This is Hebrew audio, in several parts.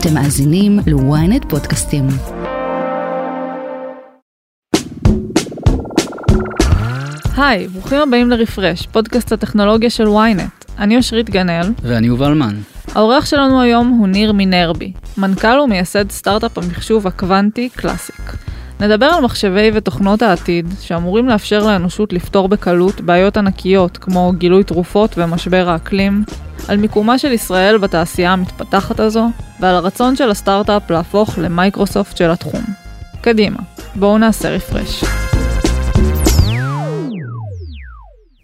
אתם מאזינים ל-ynet פודקאסטים. היי, ברוכים הבאים לרפרש, פודקאסט הטכנולוגיה של ynet. אני אושרית גנאל. ואני יובל מן. העורך שלנו היום הוא ניר מינרבי, מנכ"ל ומייסד סטארט-אפ המחשוב הקוונטי קלאסיק. נדבר על מחשבי ותוכנות העתיד, שאמורים לאפשר לאנושות לפתור בקלות בעיות ענקיות כמו גילוי תרופות ומשבר האקלים, על מיקומה של ישראל בתעשייה המתפתחת הזו, ועל הרצון של הסטארט-אפ להפוך למייקרוסופט של התחום. קדימה, בואו נעשה רפרש.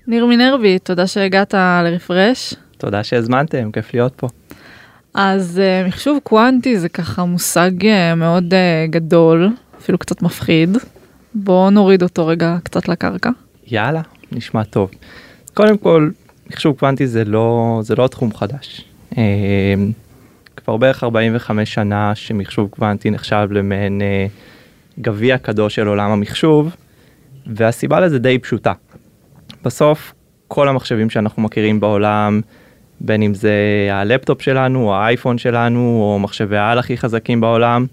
ניר מינרבי, תודה שהגעת לרפרש. תודה שהזמנתם, כיף להיות פה. אז uh, מחשוב קוונטי זה ככה מושג uh, מאוד uh, גדול, אפילו קצת מפחיד. בואו נוריד אותו רגע קצת לקרקע. יאללה, נשמע טוב. קודם כל, מחשוב קוונטי זה לא, זה לא תחום חדש. Uh, כבר בערך 45 שנה שמחשוב קוונטי נחשב למעין uh, גביע קדוש של עולם המחשוב, והסיבה לזה די פשוטה. בסוף כל המחשבים שאנחנו מכירים בעולם, בין אם זה הלפטופ שלנו, או האייפון שלנו, או מחשבי העל הכי חזקים בעולם,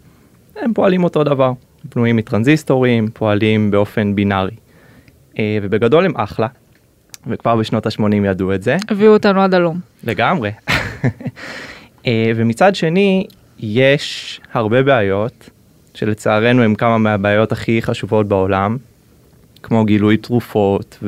הם פועלים אותו דבר. בנויים מטרנזיסטורים, פועלים באופן בינארי. אה, ובגדול הם אחלה, וכבר בשנות ה-80 ידעו את זה. הביאו אותנו עד הלום. לגמרי. אה, ומצד שני, יש הרבה בעיות, שלצערנו הם כמה מהבעיות הכי חשובות בעולם, כמו גילוי תרופות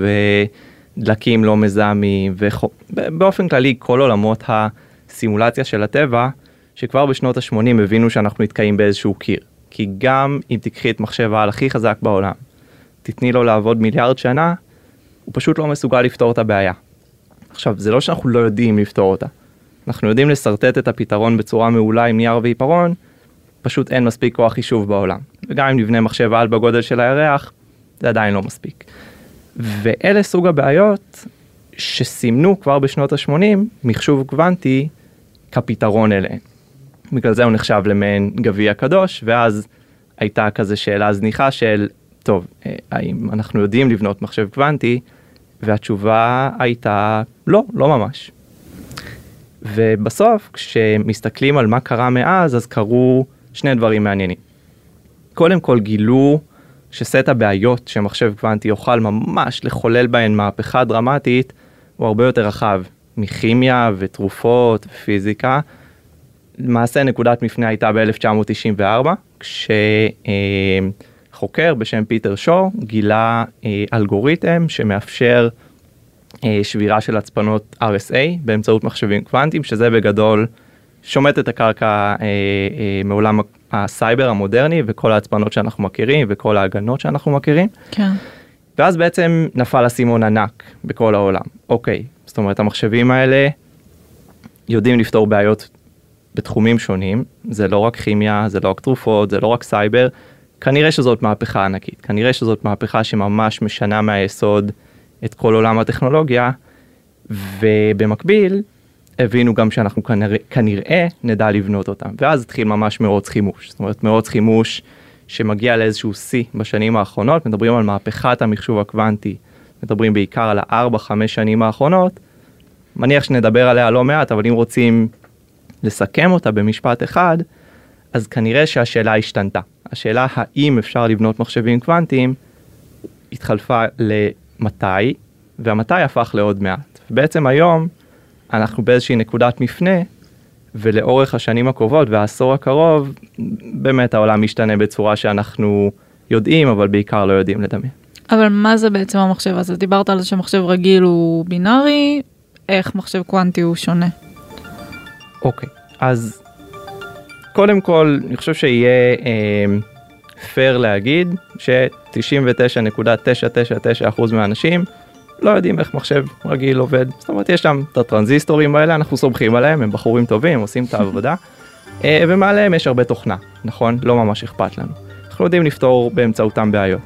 ודלקים לא מזהמים, ובאופן כללי כל עולמות הסימולציה של הטבע, שכבר בשנות ה-80 הבינו שאנחנו נתקעים באיזשהו קיר. כי גם אם תקחי את מחשב העל הכי חזק בעולם, תתני לו לעבוד מיליארד שנה, הוא פשוט לא מסוגל לפתור את הבעיה. עכשיו, זה לא שאנחנו לא יודעים לפתור אותה. אנחנו יודעים לשרטט את הפתרון בצורה מעולה עם נייר ועיפרון, פשוט אין מספיק כוח חישוב בעולם. וגם אם נבנה מחשב על בגודל של הירח, זה עדיין לא מספיק. ואלה סוג הבעיות שסימנו כבר בשנות ה-80 מחשוב קוונטי כפתרון אליהן. בגלל זה הוא נחשב למעין גביע קדוש, ואז הייתה כזה שאלה זניחה של, טוב, אה, האם אנחנו יודעים לבנות מחשב קוונטי? והתשובה הייתה, לא, לא ממש. ובסוף, כשמסתכלים על מה קרה מאז, אז קרו שני דברים מעניינים. קודם כל גילו שסט הבעיות שמחשב קוונטי יוכל ממש לחולל בהן מהפכה דרמטית, הוא הרבה יותר רחב מכימיה ותרופות ופיזיקה. למעשה נקודת מפנה הייתה ב-1994, כשחוקר בשם פיטר שור גילה אה, אלגוריתם שמאפשר אה, שבירה של הצפנות RSA באמצעות מחשבים קוונטיים, שזה בגדול שומט את הקרקע אה, מעולם הסייבר המודרני וכל ההצפנות שאנחנו מכירים וכל ההגנות שאנחנו מכירים. כן. ואז בעצם נפל אסימון ענק בכל העולם. אוקיי, זאת אומרת המחשבים האלה יודעים לפתור בעיות בתחומים שונים, זה לא רק כימיה, זה לא רק תרופות, זה לא רק סייבר, כנראה שזאת מהפכה ענקית, כנראה שזאת מהפכה שממש משנה מהיסוד את כל עולם הטכנולוגיה, ובמקביל הבינו גם שאנחנו כנראה, כנראה נדע לבנות אותם, ואז התחיל ממש מרוץ חימוש, זאת אומרת מרוץ חימוש שמגיע לאיזשהו שיא בשנים האחרונות, מדברים על מהפכת המחשוב הקוונטי, מדברים בעיקר על הארבע חמש שנים האחרונות, מניח שנדבר עליה לא מעט, אבל אם רוצים לסכם אותה במשפט אחד, אז כנראה שהשאלה השתנתה. השאלה האם אפשר לבנות מחשבים קוונטיים התחלפה למתי, והמתי הפך לעוד מעט. בעצם היום אנחנו באיזושהי נקודת מפנה, ולאורך השנים הקרובות והעשור הקרוב, באמת העולם משתנה בצורה שאנחנו יודעים, אבל בעיקר לא יודעים לדמיין. אבל מה זה בעצם המחשב הזה? דיברת על זה שמחשב רגיל הוא בינארי, איך מחשב קוונטי הוא שונה? אוקיי, אז קודם כל, אני חושב שיהיה אה, פייר להגיד ש-99.999% מהאנשים לא יודעים איך מחשב רגיל עובד. זאת אומרת, יש שם את הטרנזיסטורים האלה, אנחנו סומכים עליהם, הם בחורים טובים, עושים את העבודה, אה, ומעליהם יש הרבה תוכנה, נכון? לא ממש אכפת לנו. אנחנו יודעים לפתור באמצעותם בעיות.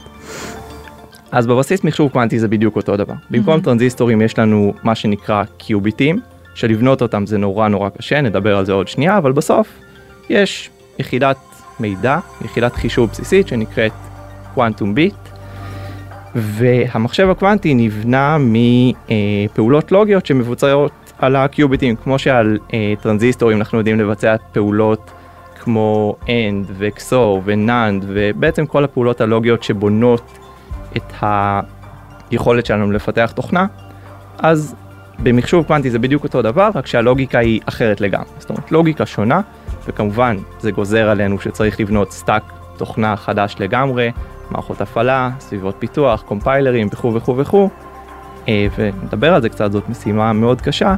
אז בבסיס מחשוב קוונטי זה בדיוק אותו דבר. במקום טרנזיסטורים יש לנו מה שנקרא קיוביטים, שלבנות אותם זה נורא נורא קשה, נדבר על זה עוד שנייה, אבל בסוף יש יחידת מידע, יחידת חישוב בסיסית שנקראת קוונטום ביט, והמחשב הקוונטי נבנה מפעולות לוגיות שמבוצעות על הקיוביטים, כמו שעל אה, טרנזיסטורים אנחנו יודעים לבצע פעולות כמו AND ו-XOR ו-NAND ובעצם כל הפעולות הלוגיות שבונות את היכולת שלנו לפתח תוכנה, אז במחשוב קוונטי זה בדיוק אותו דבר, רק שהלוגיקה היא אחרת לגמרי. זאת אומרת, לוגיקה שונה, וכמובן זה גוזר עלינו שצריך לבנות stack תוכנה חדש לגמרי, מערכות הפעלה, סביבות פיתוח, קומפיילרים וכו' וכו' וכו', אה, ונדבר על זה קצת, זאת משימה מאוד קשה,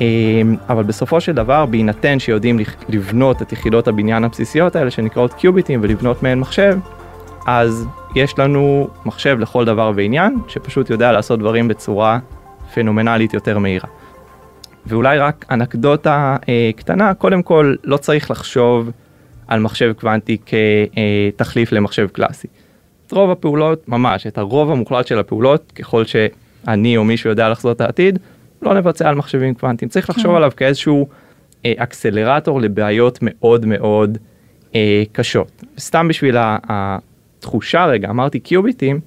אה, אבל בסופו של דבר, בהינתן שיודעים לבנות את יחידות הבניין הבסיסיות האלה שנקראות קיוביטים ולבנות מהן מחשב, אז יש לנו מחשב לכל דבר ועניין, שפשוט יודע לעשות דברים בצורה פנומנלית יותר מהירה. ואולי רק אנקדוטה אה, קטנה, קודם כל לא צריך לחשוב על מחשב קוונטי כתחליף למחשב קלאסי. את רוב הפעולות, ממש, את הרוב המוחלט של הפעולות, ככל שאני או מישהו יודע לחזות את העתיד, לא נבצע על מחשבים קוונטיים. צריך לחשוב כן. עליו כאיזשהו אה, אקסלרטור לבעיות מאוד מאוד אה, קשות. סתם בשביל התחושה רגע, אמרתי קיוביטים,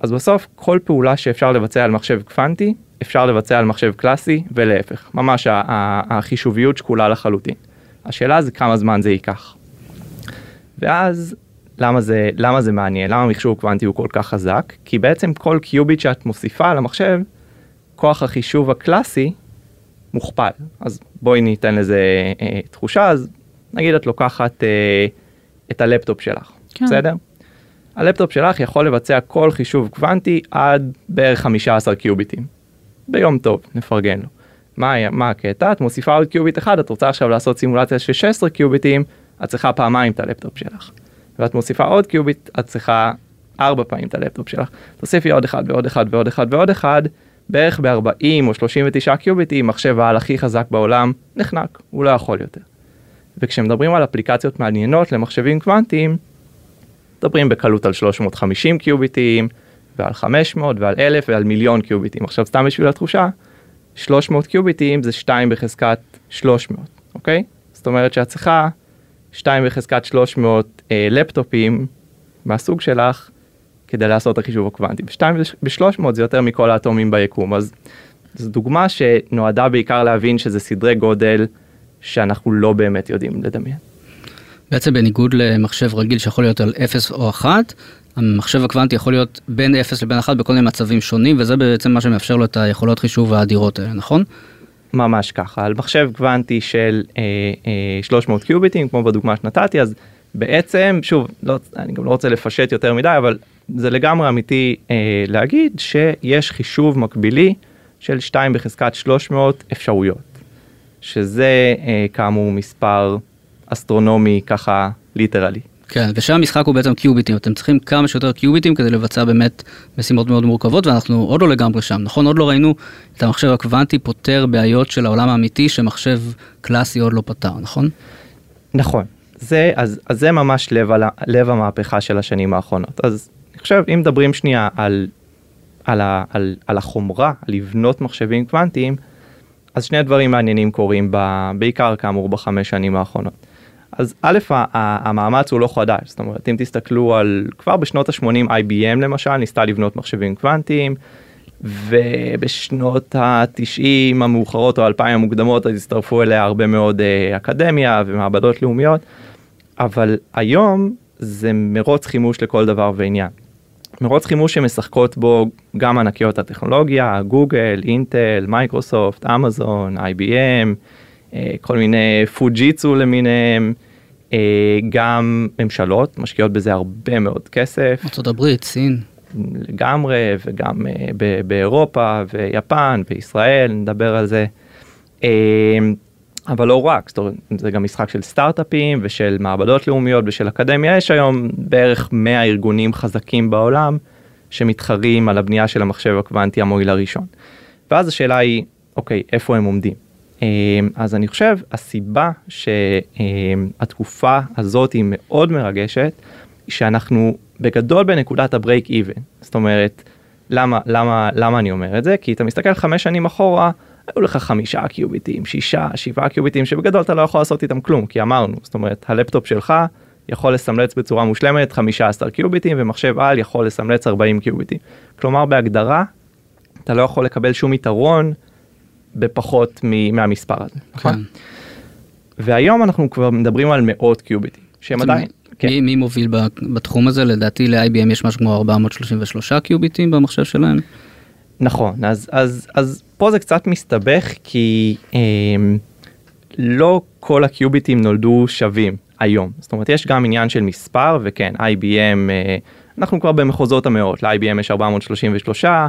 אז בסוף כל פעולה שאפשר לבצע על מחשב קוונטי, אפשר לבצע על מחשב קלאסי ולהפך. ממש החישוביות שקולה לחלוטין. השאלה זה כמה זמן זה ייקח. ואז למה זה, למה זה מעניין? למה מחשוב קוונטי הוא כל כך חזק? כי בעצם כל קיוביט שאת מוסיפה על המחשב, כוח החישוב הקלאסי מוכפל. אז בואי ניתן לזה אה, תחושה, אז נגיד את לוקחת אה, את הלפטופ שלך, כן. בסדר? הלפטופ שלך יכול לבצע כל חישוב קוונטי עד בערך 15 קיוביטים. ביום טוב, נפרגן לו. מה, מה הקטע? את מוסיפה עוד קיוביט אחד, את רוצה עכשיו לעשות סימולציה של 16 קיוביטים, את צריכה פעמיים את הלפטופ שלך. ואת מוסיפה עוד קיוביט, את צריכה ארבע פעמים את הלפטופ שלך. תוסיפי עוד אחד ועוד אחד ועוד אחד ועוד אחד, בערך ב-40 או 39 קיוביטים, מחשב העל הכי חזק בעולם נחנק, הוא לא יכול יותר. וכשמדברים על אפליקציות מעניינות למחשבים קוונטיים, מדברים בקלות על 350 קיוביטים, ועל 500 ועל 1,000 ועל מיליון קיוביטים. עכשיו סתם בשביל התחושה, 300 קיוביטים זה 2 בחזקת 300, אוקיי? זאת אומרת שאת צריכה 2 בחזקת 300 אה, לפטופים מהסוג שלך כדי לעשות את החישוב הקוונטי. 2 ב-300 זה יותר מכל האטומים ביקום, אז זו דוגמה שנועדה בעיקר להבין שזה סדרי גודל שאנחנו לא באמת יודעים לדמיין. בעצם בניגוד למחשב רגיל שיכול להיות על 0 או 1, המחשב הקוונטי יכול להיות בין 0 לבין 1 בכל מיני מצבים שונים, וזה בעצם מה שמאפשר לו את היכולות חישוב האדירות האלה, נכון? ממש ככה, על מחשב קוונטי של אה, אה, 300 קיוביטים, כמו בדוגמה שנתתי, אז בעצם, שוב, לא, אני גם לא רוצה לפשט יותר מדי, אבל זה לגמרי אמיתי אה, להגיד שיש חישוב מקבילי של 2 בחזקת 300 אפשרויות, שזה אה, כאמור מספר אסטרונומי ככה literally. כן, ושם המשחק הוא בעצם קיוביטים, אתם צריכים כמה שיותר קיוביטים כדי לבצע באמת משימות מאוד מורכבות, ואנחנו עוד לא לגמרי שם, נכון? עוד לא ראינו את המחשב הקוונטי פותר בעיות של העולם האמיתי שמחשב קלאסי עוד לא פתר, נכון? נכון, זה, אז, אז זה ממש לב, על, לב המהפכה של השנים האחרונות. אז אני חושב, אם מדברים שנייה על, על, ה, על, על החומרה, על לבנות מחשבים קוונטיים, אז שני דברים מעניינים קורים ב, בעיקר כאמור בחמש שנים האחרונות. אז א', המאמץ הוא לא חדש, זאת אומרת, אם תסתכלו על, כבר בשנות ה-80 IBM למשל ניסתה לבנות מחשבים קוונטיים, ובשנות ה-90 המאוחרות או 2000 המוקדמות אז הצטרפו אליה הרבה מאוד uh, אקדמיה ומעבדות לאומיות, אבל היום זה מרוץ חימוש לכל דבר ועניין. מרוץ חימוש שמשחקות בו גם ענקיות הטכנולוגיה, גוגל, אינטל, מייקרוסופט, אמזון, IBM, אה, כל מיני פוג'יצו למיניהם, אה, גם ממשלות משקיעות בזה הרבה מאוד כסף. ארה"ב, סין. לגמרי, וגם אה, באירופה ויפן וישראל, נדבר על זה. אבל לא רק, זאת אומרת, זה גם משחק של סטארט-אפים ושל מעבדות לאומיות ושל אקדמיה, יש היום בערך 100 ארגונים חזקים בעולם שמתחרים על הבנייה של המחשב הקוונטי המועיל הראשון. ואז השאלה היא, אוקיי, איפה הם עומדים? אמ, אז אני חושב הסיבה שהתקופה הזאת היא מאוד מרגשת, שאנחנו בגדול בנקודת ה break even. זאת אומרת, למה, למה, למה אני אומר את זה? כי אתה מסתכל חמש שנים אחורה, היו לך חמישה קיוביטים, שישה, שבעה קיוביטים, שבגדול אתה לא יכול לעשות איתם כלום, כי אמרנו, זאת אומרת, הלפטופ שלך יכול לסמלץ בצורה מושלמת 15 קיוביטים, ומחשב על יכול לסמלץ 40 קיוביטים. כלומר, בהגדרה, אתה לא יכול לקבל שום יתרון בפחות מהמספר הזה, נכון? כן. והיום אנחנו כבר מדברים על מאות קיוביטים, שהם עדיין, כן. מי, מי מוביל בתחום הזה? לדעתי ל-IBM יש משהו כמו 433 קיוביטים במחשב שלהם. נכון, אז, אז, אז פה זה קצת מסתבך כי אה, לא כל הקיוביטים נולדו שווים היום. זאת אומרת, יש גם עניין של מספר, וכן, IBM, אה, אנחנו כבר במחוזות המאות, ל-IBM יש 433, אה,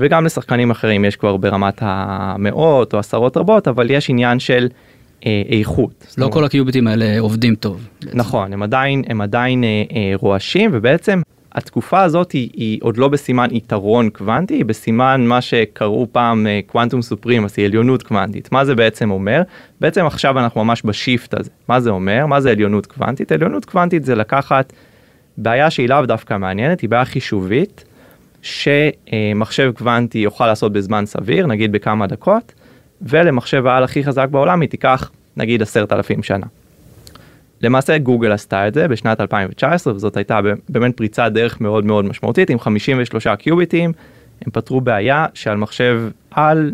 וגם לשחקנים אחרים יש כבר ברמת המאות או עשרות רבות, אבל יש עניין של אה, איכות. לא אומרת, כל הקיוביטים האלה עובדים טוב. נכון, הם עדיין, הם עדיין אה, אה, רועשים, ובעצם התקופה הזאת היא, היא עוד לא בסימן יתרון קוונטי, היא בסימן מה שקראו פעם קוונטום סופרימאסי, עליונות קוונטית. מה זה בעצם אומר? בעצם עכשיו אנחנו ממש בשיפט הזה. מה זה אומר? מה זה עליונות קוונטית? עליונות קוונטית זה לקחת בעיה שהיא לאו דווקא מעניינת, היא בעיה חישובית, שמחשב קוונטי יוכל לעשות בזמן סביר, נגיד בכמה דקות, ולמחשב העל הכי חזק בעולם היא תיקח נגיד עשרת אלפים שנה. למעשה גוגל עשתה את זה בשנת 2019 וזאת הייתה באמת פריצת דרך מאוד מאוד משמעותית עם 53 קיוביטים הם פתרו בעיה שעל מחשב על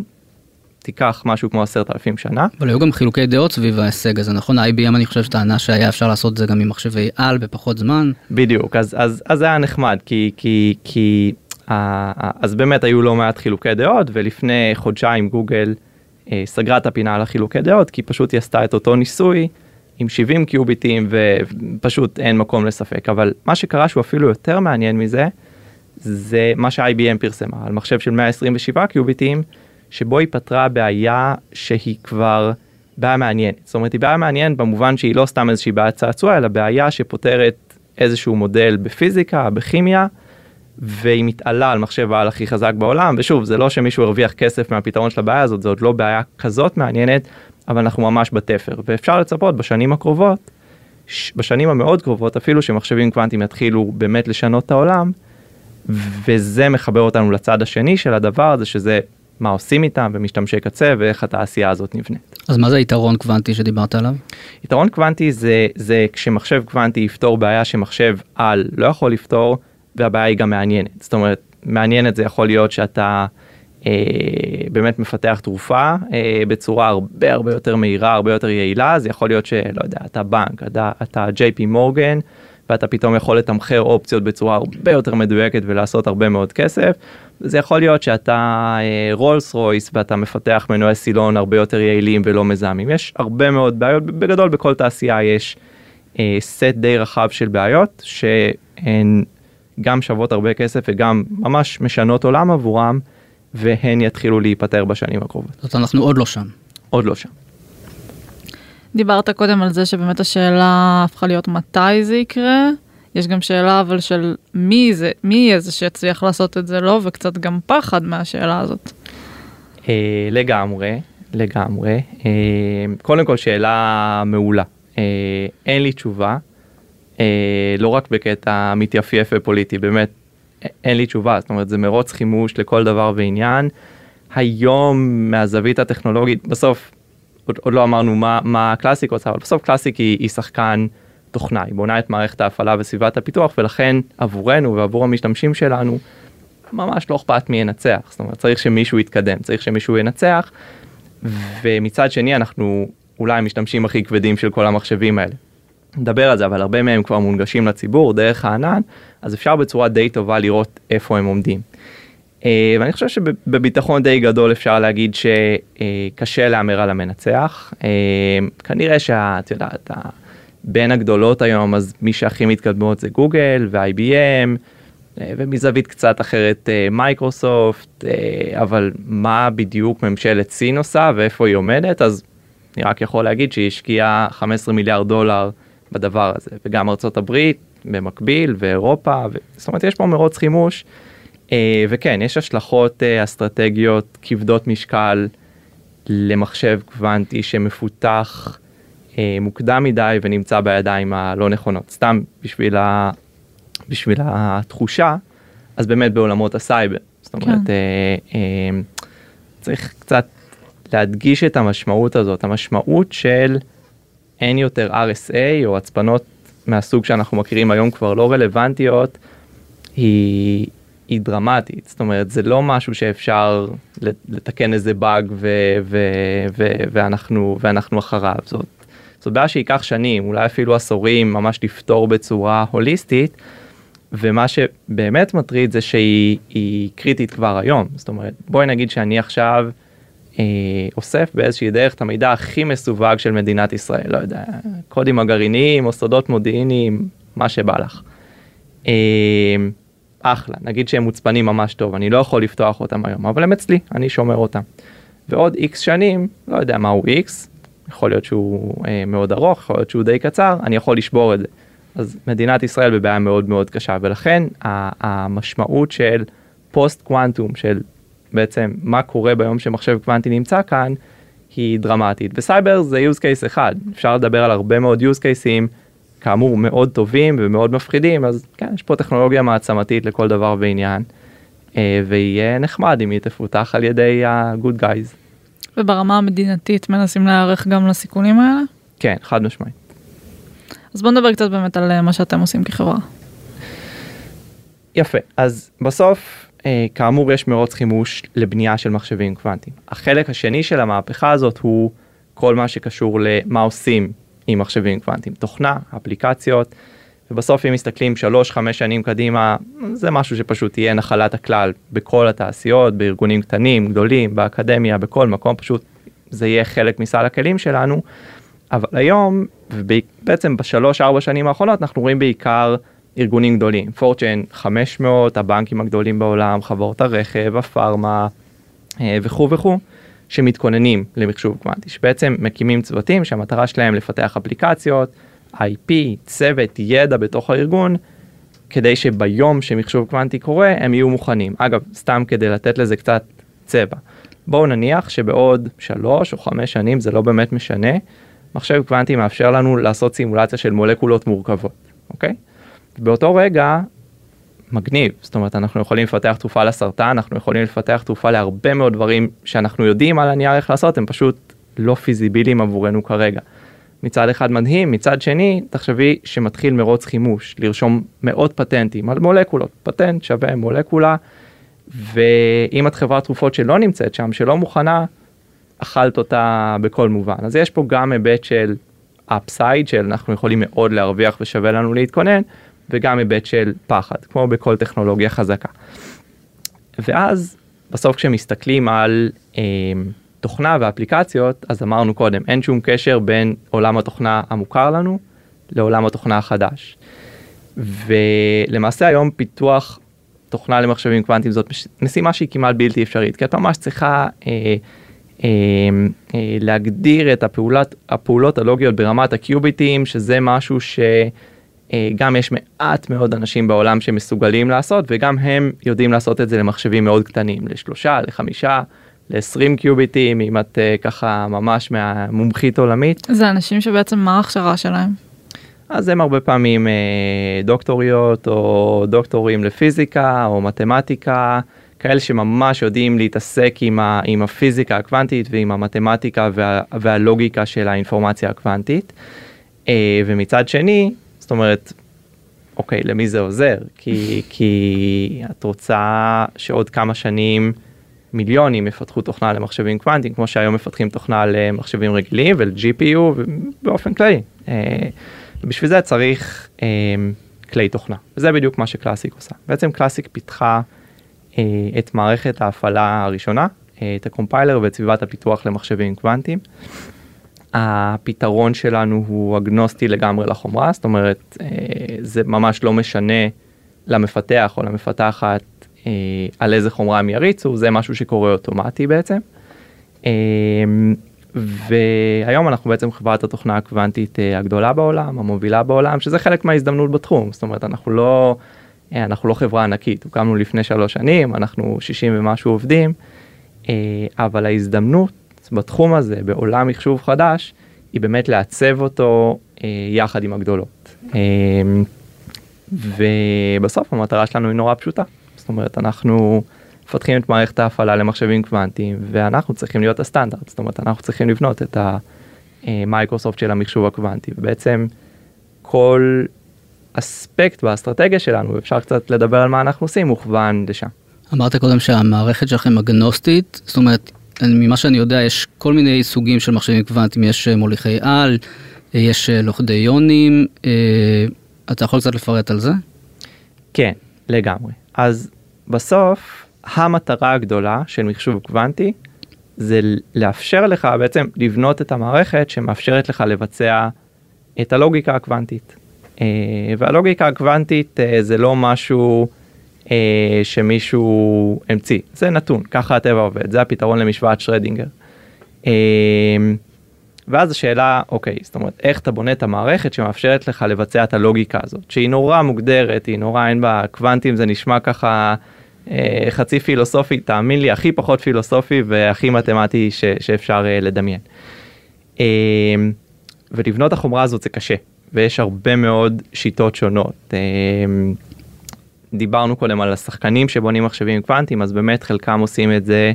תיקח משהו כמו עשרת אלפים שנה. אבל היו גם חילוקי דעות סביב ההישג הזה, נכון? ה-IBM אני חושב שטענה שהיה אפשר לעשות את זה גם עם מחשבי על בפחות זמן. בדיוק אז אז אז זה היה נחמד כי כי כי אז באמת היו לא מעט חילוקי דעות ולפני חודשיים גוגל אה, סגרה את הפינה על החילוקי דעות כי פשוט היא עשתה את אותו ניסוי עם 70 קיוביטים ופשוט אין מקום לספק. אבל מה שקרה שהוא אפילו יותר מעניין מזה זה מה ש-IBM פרסמה על מחשב של 127 קיוביטים שבו היא פתרה בעיה שהיא כבר בעיה מעניינת. זאת אומרת היא בעיה מעניינת במובן שהיא לא סתם איזושהי בעיה צעצוע אלא בעיה שפותרת איזשהו מודל בפיזיקה בכימיה והיא מתעלה על מחשב העל הכי חזק בעולם ושוב זה לא שמישהו הרוויח כסף מהפתרון של הבעיה הזאת זה עוד לא בעיה כזאת מעניינת אבל אנחנו ממש בתפר ואפשר לצפות בשנים הקרובות בשנים המאוד קרובות אפילו שמחשבים קוונטיים יתחילו באמת לשנות את העולם וזה מחבר אותנו לצד השני של הדבר הזה שזה מה עושים איתם ומשתמשי קצה ואיך התעשייה הזאת נבנית. אז מה זה היתרון קוונטי שדיברת עליו? יתרון קוונטי זה זה כשמחשב קוונטי יפתור בעיה שמחשב על לא יכול לפתור והבעיה היא גם מעניינת זאת אומרת מעניינת זה יכול להיות שאתה אה, באמת מפתח תרופה אה, בצורה הרבה הרבה יותר מהירה הרבה יותר יעילה זה יכול להיות שלא יודע אתה בנק אתה, אתה JP מורגן ואתה פתאום יכול לתמחר אופציות בצורה הרבה יותר מדויקת ולעשות הרבה מאוד כסף. זה יכול להיות שאתה רולס רויס ואתה מפתח מנועי סילון הרבה יותר יעילים ולא מזהמים יש הרבה מאוד בעיות בגדול בכל תעשייה יש אה, סט די רחב של בעיות שהן גם שוות הרבה כסף וגם ממש משנות עולם עבורם והן יתחילו להיפטר בשנים הקרובות. זאת אנחנו עוד לא שם. עוד לא שם. דיברת קודם על זה שבאמת השאלה הפכה להיות מתי זה יקרה. יש גם שאלה אבל של מי זה, מי יהיה זה שיצליח לעשות את זה לא, וקצת גם פחד מהשאלה הזאת. אה, לגמרי, לגמרי. אה, קודם כל שאלה מעולה. אה, אין לי תשובה. אה, לא רק בקטע מתייפייף ופוליטי, באמת אין לי תשובה, זאת אומרת זה מרוץ חימוש לכל דבר ועניין. היום מהזווית הטכנולוגית, בסוף עוד, עוד לא אמרנו מה, מה הקלאסיק עושה, אבל בסוף קלאסיק היא, היא שחקן תוכנה, היא בונה את מערכת ההפעלה וסביבת הפיתוח ולכן עבורנו ועבור המשתמשים שלנו ממש לא אכפת מי ינצח, זאת אומרת צריך שמישהו יתקדם, צריך שמישהו ינצח ומצד שני אנחנו אולי המשתמשים הכי כבדים של כל המחשבים האלה. נדבר על זה אבל הרבה מהם כבר מונגשים לציבור דרך הענן אז אפשר בצורה די טובה לראות איפה הם עומדים. Uh, ואני חושב שבביטחון די גדול אפשר להגיד שקשה להמר על המנצח uh, כנראה שאת יודעת בין הגדולות היום אז מי שהכי מתקדמות זה גוגל ו-IBM uh, ומזווית קצת אחרת מייקרוסופט אבל מה בדיוק ממשלת סין עושה ואיפה היא עומדת אז אני רק יכול להגיד שהיא השקיעה 15 מיליארד דולר בדבר הזה וגם ארצות הברית במקביל ואירופה ו... זאת אומרת יש פה מרוץ חימוש. Uh, וכן יש השלכות uh, אסטרטגיות כבדות משקל למחשב קוונטי שמפותח uh, מוקדם מדי ונמצא בידיים הלא נכונות סתם בשביל, ה... בשביל התחושה אז באמת בעולמות הסייבר זאת אומרת כן. uh, uh, צריך קצת להדגיש את המשמעות הזאת המשמעות של אין יותר RSA או הצפנות מהסוג שאנחנו מכירים היום כבר לא רלוונטיות היא, היא דרמטית זאת אומרת זה לא משהו שאפשר לתקן איזה באג ו- ו- ו- ואנחנו ואנחנו אחריו זאת זאת בעיה שייקח שנים, אולי אפילו עשורים, ממש לפתור בצורה הוליסטית, ומה שבאמת מטריד זה שהיא היא קריטית כבר היום. זאת אומרת, בואי נגיד שאני עכשיו אוסף באיזושהי דרך את המידע הכי מסווג של מדינת ישראל, לא יודע, קודים הגרעיניים או סודות מודיעיניים, מה שבא לך. אה, אחלה, נגיד שהם מוצפנים ממש טוב, אני לא יכול לפתוח אותם היום, אבל הם אצלי, אני שומר אותם. ועוד איקס שנים, לא יודע מהו איקס, יכול להיות שהוא אה, מאוד ארוך, יכול להיות שהוא די קצר, אני יכול לשבור את זה. אז מדינת ישראל בבעיה מאוד מאוד קשה, ולכן המשמעות של פוסט קוונטום, של בעצם מה קורה ביום שמחשב קוונטי נמצא כאן, היא דרמטית. וסייבר זה use case אחד, אפשר לדבר על הרבה מאוד use cases, כאמור מאוד טובים ומאוד מפחידים, אז כן, יש פה טכנולוגיה מעצמתית לכל דבר ועניין, אה, ויהיה נחמד אם היא תפותח על ידי ה-good guys. וברמה המדינתית מנסים להיערך גם לסיכונים האלה? כן, חד משמעית. אז בוא נדבר קצת באמת על אה, מה שאתם עושים כחברה. יפה, אז בסוף, כאמור, יש מרוץ חימוש לבנייה של מחשבים קוונטיים. החלק השני של המהפכה הזאת הוא כל מה שקשור למה עושים עם מחשבים קוונטיים, תוכנה, אפליקציות, ובסוף אם מסתכלים 3-5 שנים קדימה, זה משהו שפשוט יהיה נחלת הכלל בכל התעשיות, בארגונים קטנים, גדולים, באקדמיה, בכל מקום, פשוט זה יהיה חלק מסל הכלים שלנו. אבל היום, ובעצם בשלוש ארבע שנים האחרונות, אנחנו רואים בעיקר ארגונים גדולים, פורצ'ן 500, הבנקים הגדולים בעולם, חברות הרכב, הפארמה אה, וכו' וכו', שמתכוננים למחשוב קוונטי, שבעצם מקימים צוותים שהמטרה שלהם לפתח אפליקציות, IP, צוות, ידע בתוך הארגון, כדי שביום שמחשוב קוונטי קורה הם יהיו מוכנים. אגב, סתם כדי לתת לזה קצת צבע. בואו נניח שבעוד שלוש או חמש שנים, זה לא באמת משנה, מחשב קוונטי מאפשר לנו לעשות סימולציה של מולקולות מורכבות, אוקיי? באותו רגע, מגניב, זאת אומרת אנחנו יכולים לפתח תרופה לסרטן, אנחנו יכולים לפתח תרופה להרבה מאוד דברים שאנחנו יודעים על הנייר איך לעשות, הם פשוט לא פיזיביליים עבורנו כרגע. מצד אחד מדהים, מצד שני, תחשבי שמתחיל מרוץ חימוש, לרשום מאות פטנטים על מולקולות, פטנט שווה מולקולה, ואם את חברת תרופות שלא נמצאת שם, שלא מוכנה, אכלת אותה בכל מובן. אז יש פה גם היבט של אפסייד, של אנחנו יכולים מאוד להרוויח ושווה לנו להתכונן, וגם היבט של פחד, כמו בכל טכנולוגיה חזקה. ואז בסוף כשמסתכלים על אה, תוכנה ואפליקציות, אז אמרנו קודם, אין שום קשר בין עולם התוכנה המוכר לנו לעולם התוכנה החדש. ולמעשה היום פיתוח תוכנה למחשבים קוונטיים זאת משימה שהיא כמעט בלתי אפשרית, כי את ממש צריכה אה, אה, אה, להגדיר את הפעולת, הפעולות הלוגיות ברמת הקיוביטים, שזה משהו שגם אה, יש מעט מאוד אנשים בעולם שמסוגלים לעשות, וגם הם יודעים לעשות את זה למחשבים מאוד קטנים, לשלושה, לחמישה. ל-20 קיוביטים, אם את uh, ככה ממש מהמומחית עולמית. זה אנשים שבעצם מה ההכשרה שלהם? אז הם הרבה פעמים uh, דוקטוריות או דוקטורים לפיזיקה או מתמטיקה, כאלה שממש יודעים להתעסק עם, ה, עם הפיזיקה הקוונטית ועם המתמטיקה וה, והלוגיקה של האינפורמציה הקוונטית. ומצד שני, זאת אומרת, אוקיי, למי זה עוזר? כי, כי את רוצה שעוד כמה שנים מיליונים יפתחו תוכנה למחשבים קוונטיים, כמו שהיום מפתחים תוכנה למחשבים רגילים ול-GPU ובאופן כללי. אה, בשביל זה צריך אה, כלי תוכנה, וזה בדיוק מה שקלאסיק עושה. בעצם קלאסיק פיתחה אה, את מערכת ההפעלה הראשונה, את הקומפיילר ואת סביבת הפיתוח למחשבים קוונטיים. הפתרון שלנו הוא אגנוסטי לגמרי לחומרה, זאת אומרת, זה ממש לא משנה למפתח או למפתחת אה, על איזה חומרה הם יריצו, זה משהו שקורה אוטומטי בעצם. אה, והיום אנחנו בעצם חברת התוכנה הקוונטית אה, הגדולה בעולם, המובילה בעולם, שזה חלק מההזדמנות בתחום, זאת אומרת אנחנו לא, אה, אנחנו לא חברה ענקית, הוקמנו לפני שלוש שנים, אנחנו 60 ומשהו עובדים, אה, אבל ההזדמנות בתחום הזה, בעולם מחשוב חדש, היא באמת לעצב אותו אה, יחד עם הגדולות. אה, ובסוף המטרה שלנו היא נורא פשוטה, זאת אומרת אנחנו מפתחים את מערכת ההפעלה למחשבים קוונטיים ואנחנו צריכים להיות הסטנדרט זאת אומרת אנחנו צריכים לבנות את המייקרוסופט של המחשוב הקוונטי ובעצם כל אספקט באסטרטגיה שלנו אפשר קצת לדבר על מה אנחנו עושים מוכוון לשם. אמרת קודם שהמערכת שלכם אגנוסטית זאת אומרת ממה שאני יודע יש כל מיני סוגים של מחשבים קוונטיים יש מוליכי על. יש לוכדי יונים, אתה יכול קצת לפרט על זה? כן, לגמרי. אז בסוף המטרה הגדולה של מחשוב קוונטי זה לאפשר לך בעצם לבנות את המערכת שמאפשרת לך לבצע את הלוגיקה הקוונטית. אה, והלוגיקה הקוונטית אה, זה לא משהו אה, שמישהו המציא, זה נתון, ככה הטבע עובד, זה הפתרון למשוואת שרדינגר. ואז השאלה, אוקיי, זאת אומרת, איך אתה בונה את המערכת שמאפשרת לך לבצע את הלוגיקה הזאת, שהיא נורא מוגדרת, היא נורא אין בה קוונטים, זה נשמע ככה אה, חצי פילוסופי, תאמין לי, הכי פחות פילוסופי והכי מתמטי ש, שאפשר אה, לדמיין. אה, ולבנות החומרה הזאת זה קשה, ויש הרבה מאוד שיטות שונות. אה, דיברנו קודם על השחקנים שבונים מחשבים קוונטיים, אז באמת חלקם עושים את זה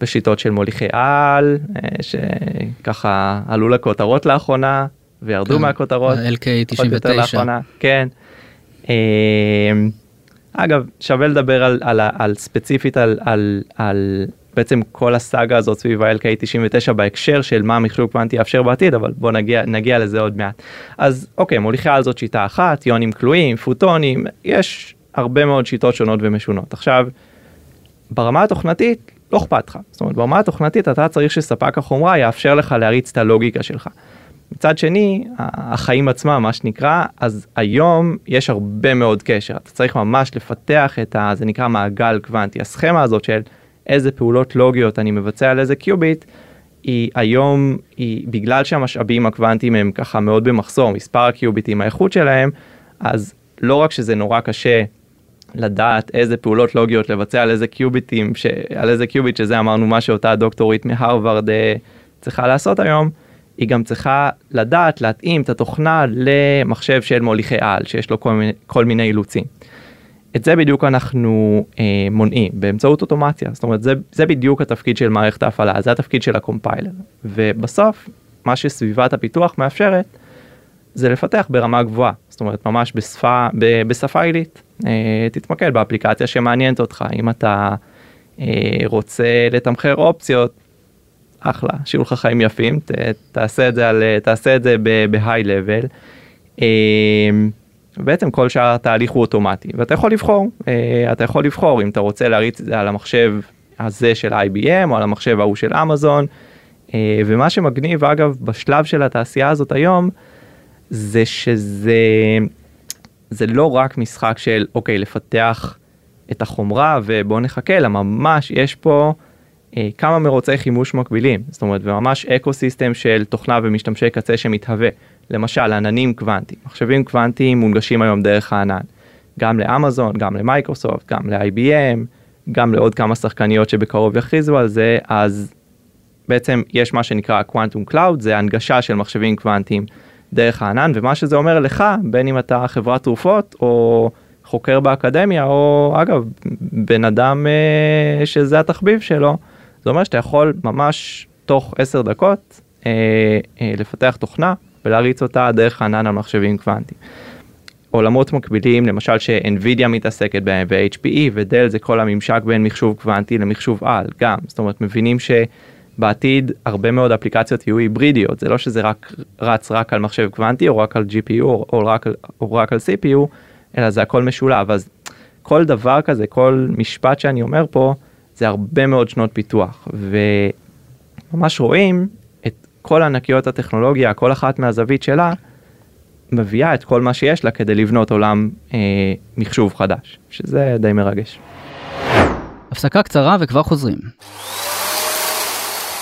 בשיטות של מוליכי על, אה, שככה עלו לכותרות לאחרונה, וירדו כן, מהכותרות. LK99. כן. אה, אגב, שווה לדבר על, על, על ספציפית על, על, על בעצם כל הסאגה הזאת סביב ה-LK99 בהקשר של מה המכשור קוונטי יאפשר בעתיד, אבל בוא נגיע, נגיע לזה עוד מעט. אז אוקיי, מוליכי על זאת שיטה אחת, יונים כלואים, פוטונים, יש הרבה מאוד שיטות שונות ומשונות. עכשיו, ברמה התוכנתית, לא אכפת לך. זאת אומרת, ברמה התוכנתית אתה צריך שספק החומרה יאפשר לך להריץ את הלוגיקה שלך. מצד שני, החיים עצמם, מה שנקרא, אז היום יש הרבה מאוד קשר. אתה צריך ממש לפתח את ה... זה נקרא מעגל קוונטי. הסכמה הזאת של איזה פעולות לוגיות אני מבצע על איזה קיוביט, היא היום, היא בגלל שהמשאבים הקוונטיים הם ככה מאוד במחסור, מספר הקיוביטים, האיכות שלהם, אז לא רק שזה נורא קשה לדעת איזה פעולות לוגיות לבצע על איזה קיוביטים, ש... על איזה קיוביט שזה אמרנו מה שאותה דוקטורית מהרווארד אה, צריכה לעשות היום, היא גם צריכה לדעת להתאים את התוכנה למחשב של מוליכי על שיש לו כל מיני, כל מיני אילוצים. את זה בדיוק אנחנו אה, מונעים באמצעות אוטומציה זאת אומרת זה, זה בדיוק התפקיד של מערכת ההפעלה זה התפקיד של הקומפיילר ובסוף מה שסביבת הפיתוח מאפשרת זה לפתח ברמה גבוהה. זאת אומרת ממש בשפה בשפה עילית. אה, תתמקד באפליקציה שמעניינת אותך. אם אתה אה, רוצה לתמחר אופציות אחלה, שיהיו לך חיים יפים, ת, תעשה את זה, על, תעשה את זה בהיי לבל. אמ, בעצם כל שאר התהליך הוא אוטומטי ואתה יכול לבחור, אה, אתה יכול לבחור אם אתה רוצה להריץ את זה על המחשב הזה של IBM או על המחשב ההוא של אמזון. אה, ומה שמגניב אגב בשלב של התעשייה הזאת היום זה שזה זה לא רק משחק של אוקיי לפתח את החומרה ובוא נחכה אלא ממש יש פה אה, כמה מרוצי חימוש מקבילים, זאת אומרת וממש אקו סיסטם של תוכנה ומשתמשי קצה שמתהווה, למשל עננים קוונטיים, מחשבים קוונטיים מונגשים היום דרך הענן, גם לאמזון, גם למייקרוסופט, גם ל-IBM, גם לעוד כמה שחקניות שבקרוב יכריזו על זה, אז בעצם יש מה שנקרא quantum cloud, זה הנגשה של מחשבים קוונטיים דרך הענן, ומה שזה אומר לך, בין אם אתה חברת תרופות או חוקר באקדמיה, או אגב, בן אדם אה, שזה התחביב שלו, זה אומר שאתה יכול ממש תוך 10 דקות אה, אה, לפתח תוכנה ולהריץ אותה דרך ענן על מחשבים קוונטיים. עולמות מקבילים למשל שאינווידיה מתעסקת בהם ו-HPE ודל זה כל הממשק בין מחשוב קוונטי למחשוב על גם זאת אומרת מבינים שבעתיד הרבה מאוד אפליקציות יהיו היברידיות זה לא שזה רק רץ רק על מחשב קוונטי או רק על GPU או, רק, או רק על CPU אלא זה הכל משולב אז כל דבר כזה כל משפט שאני אומר פה זה הרבה מאוד שנות פיתוח וממש רואים את כל ענקיות הטכנולוגיה כל אחת מהזווית שלה מביאה את כל מה שיש לה כדי לבנות עולם אה, מחשוב חדש שזה די מרגש. הפסקה קצרה וכבר חוזרים.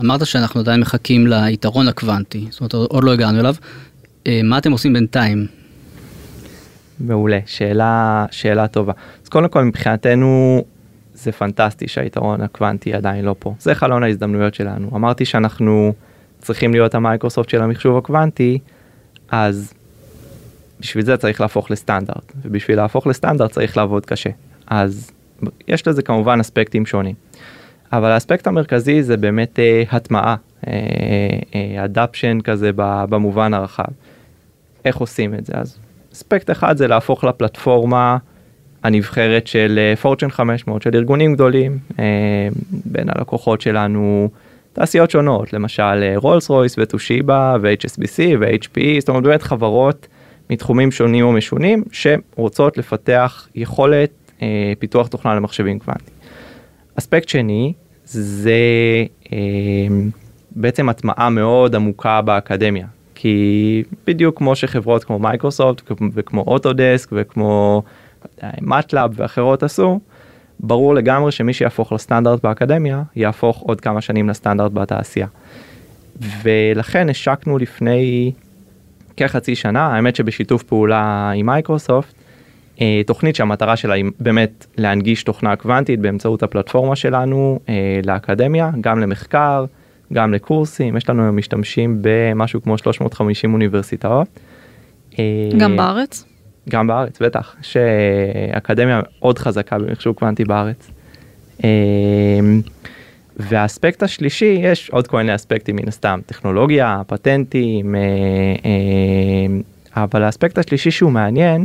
אמרת שאנחנו עדיין מחכים ליתרון הקוונטי, זאת אומרת עוד לא הגענו אליו. אה, מה אתם עושים בינתיים מעולה, שאלה, שאלה טובה. אז קודם כל מבחינתנו זה פנטסטי שהיתרון הקוונטי עדיין לא פה. זה חלון ההזדמנויות שלנו. אמרתי שאנחנו צריכים להיות המייקרוסופט של המחשוב הקוונטי, אז בשביל זה צריך להפוך לסטנדרט, ובשביל להפוך לסטנדרט צריך לעבוד קשה. אז יש לזה כמובן אספקטים שונים. אבל האספקט המרכזי זה באמת אה, הטמעה, אדפשן אה, אה, כזה במובן הרחב. איך עושים את זה? אז אספקט אחד זה להפוך לפלטפורמה הנבחרת של פורצ'ן אה, 500, של ארגונים גדולים, בין הלקוחות שלנו תעשיות שונות, למשל רולס רויס וטושיבה ו-HSBC ו-HPE, זאת אומרת באמת חברות מתחומים שונים או משונים שרוצות לפתח יכולת אה, פיתוח תוכנה למחשבים קוונטיים. אספקט שני זה אה, בעצם הטמעה מאוד עמוקה באקדמיה, כי בדיוק כמו שחברות כמו מייקרוסופט וכמו אוטודסק וכמו מטלאב ואחרות עשו, ברור לגמרי שמי שיהפוך לסטנדרט באקדמיה יהפוך עוד כמה שנים לסטנדרט בתעשייה. ולכן השקנו לפני כחצי שנה, האמת שבשיתוף פעולה עם מייקרוסופט, אה, תוכנית שהמטרה שלה היא באמת להנגיש תוכנה קוונטית באמצעות הפלטפורמה שלנו אה, לאקדמיה, גם למחקר, גם לקורסים, יש לנו משתמשים במשהו כמו 350 אוניברסיטאות. אה, גם בארץ? גם בארץ, בטח, שאקדמיה מאוד חזקה במחשוב קוונטי בארץ. והאספקט השלישי, יש עוד כל מיני אספקטים מן הסתם, טכנולוגיה, פטנטים, אבל האספקט השלישי שהוא מעניין,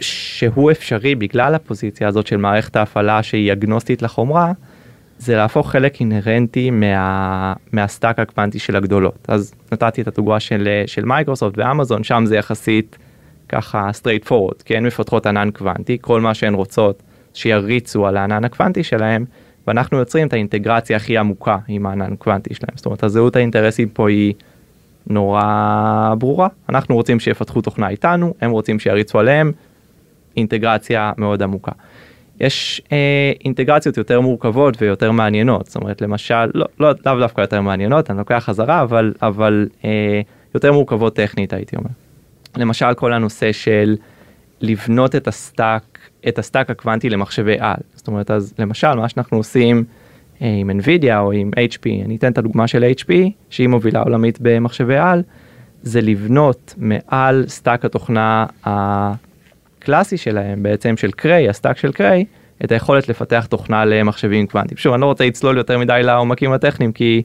שהוא אפשרי בגלל הפוזיציה הזאת של מערכת ההפעלה שהיא אגנוסטית לחומרה, זה להפוך חלק אינהרנטי מה, מה stack הקוונטי של הגדולות. אז נתתי את הדוגמה של, של מייקרוסופט ואמזון, שם זה יחסית ככה straight forward, כי הן מפתחות ענן קוונטי, כל מה שהן רוצות שיריצו על הענן הקוונטי שלהם, ואנחנו יוצרים את האינטגרציה הכי עמוקה עם הענן הקוונטי שלהם. זאת אומרת, הזהות האינטרסים פה היא נורא ברורה. אנחנו רוצים שיפתחו תוכנה איתנו, הם רוצים שיריצו עליהם, אינטגרציה מאוד עמוקה. יש אה, אינטגרציות יותר מורכבות ויותר מעניינות, זאת אומרת למשל, לא, לא, לאו דווקא יותר מעניינות, אני לוקח חזרה, אבל, אבל אה, יותר מורכבות טכנית הייתי אומר. למשל כל הנושא של לבנות את ה stack, את ה stack הקוונטי למחשבי על. זאת אומרת, אז למשל מה שאנחנו עושים אה, עם NVIDIA או עם HP, אני אתן את הדוגמה של HP, שהיא מובילה עולמית במחשבי על, זה לבנות מעל stack התוכנה הקלאסי שלהם בעצם של קריי, ה stack של קריי, את היכולת לפתח תוכנה למחשבים קוונטיים. שוב, אני לא רוצה לצלול יותר מדי לעומקים הטכניים כי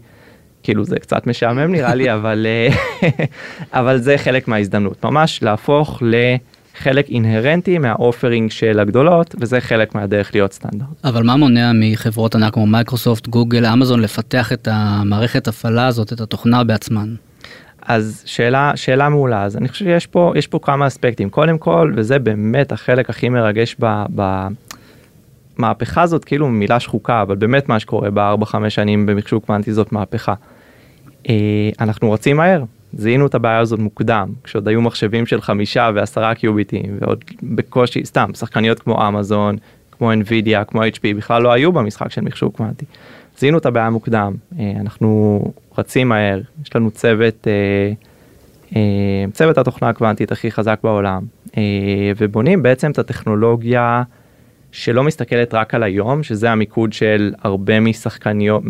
כאילו זה קצת משעמם נראה לי, אבל, אה, אבל זה חלק מההזדמנות, ממש להפוך לחלק אינהרנטי מה offering של הגדולות, וזה חלק מהדרך להיות סטנדרט. אבל מה מונע מחברות ענק כמו מייקרוסופט, גוגל, אמזון לפתח את המערכת הפעלה הזאת, את התוכנה בעצמן? אז שאלה שאלה מעולה אז אני חושב שיש פה יש פה כמה אספקטים קודם כל וזה באמת החלק הכי מרגש במהפכה הזאת כאילו מילה שחוקה אבל באמת מה שקורה בארבע חמש שנים במחשוב קוונטי זאת מהפכה. אה, אנחנו רצים מהר זיהינו את הבעיה הזאת מוקדם כשעוד היו מחשבים של חמישה ועשרה קיוביטים ועוד בקושי סתם שחקניות כמו אמזון כמו NVIDIA כמו HP בכלל לא היו במשחק של מחשוב קוונטי. זיהינו את הבעיה מוקדם, אה, אנחנו רצים מהר, יש לנו צוות, אה, אה, צוות התוכנה הקוונטית הכי חזק בעולם, ובונים בעצם את הטכנולוגיה שלא מסתכלת רק על היום, שזה המיקוד של הרבה משחקניות,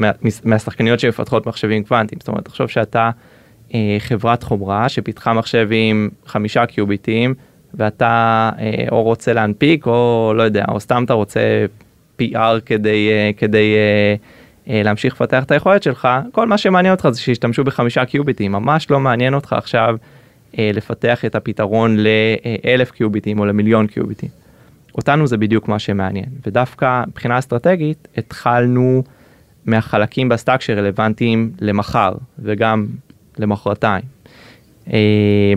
מהשחקניות שמפתחות מחשבים קוונטיים, זאת אומרת, תחשוב שאתה חברת חומרה שפיתחה מחשב עם חמישה קיוביטים, ואתה או רוצה להנפיק או לא יודע, או סתם אתה רוצה PR כדי, כדי להמשיך לפתח את היכולת שלך, כל מה שמעניין אותך זה שישתמשו בחמישה קיוביטים, ממש לא מעניין אותך עכשיו אה, לפתח את הפתרון לאלף קיוביטים או למיליון קיוביטים. אותנו זה בדיוק מה שמעניין, ודווקא מבחינה אסטרטגית התחלנו מהחלקים ב stack שרלוונטיים למחר וגם למחרתיים. אה,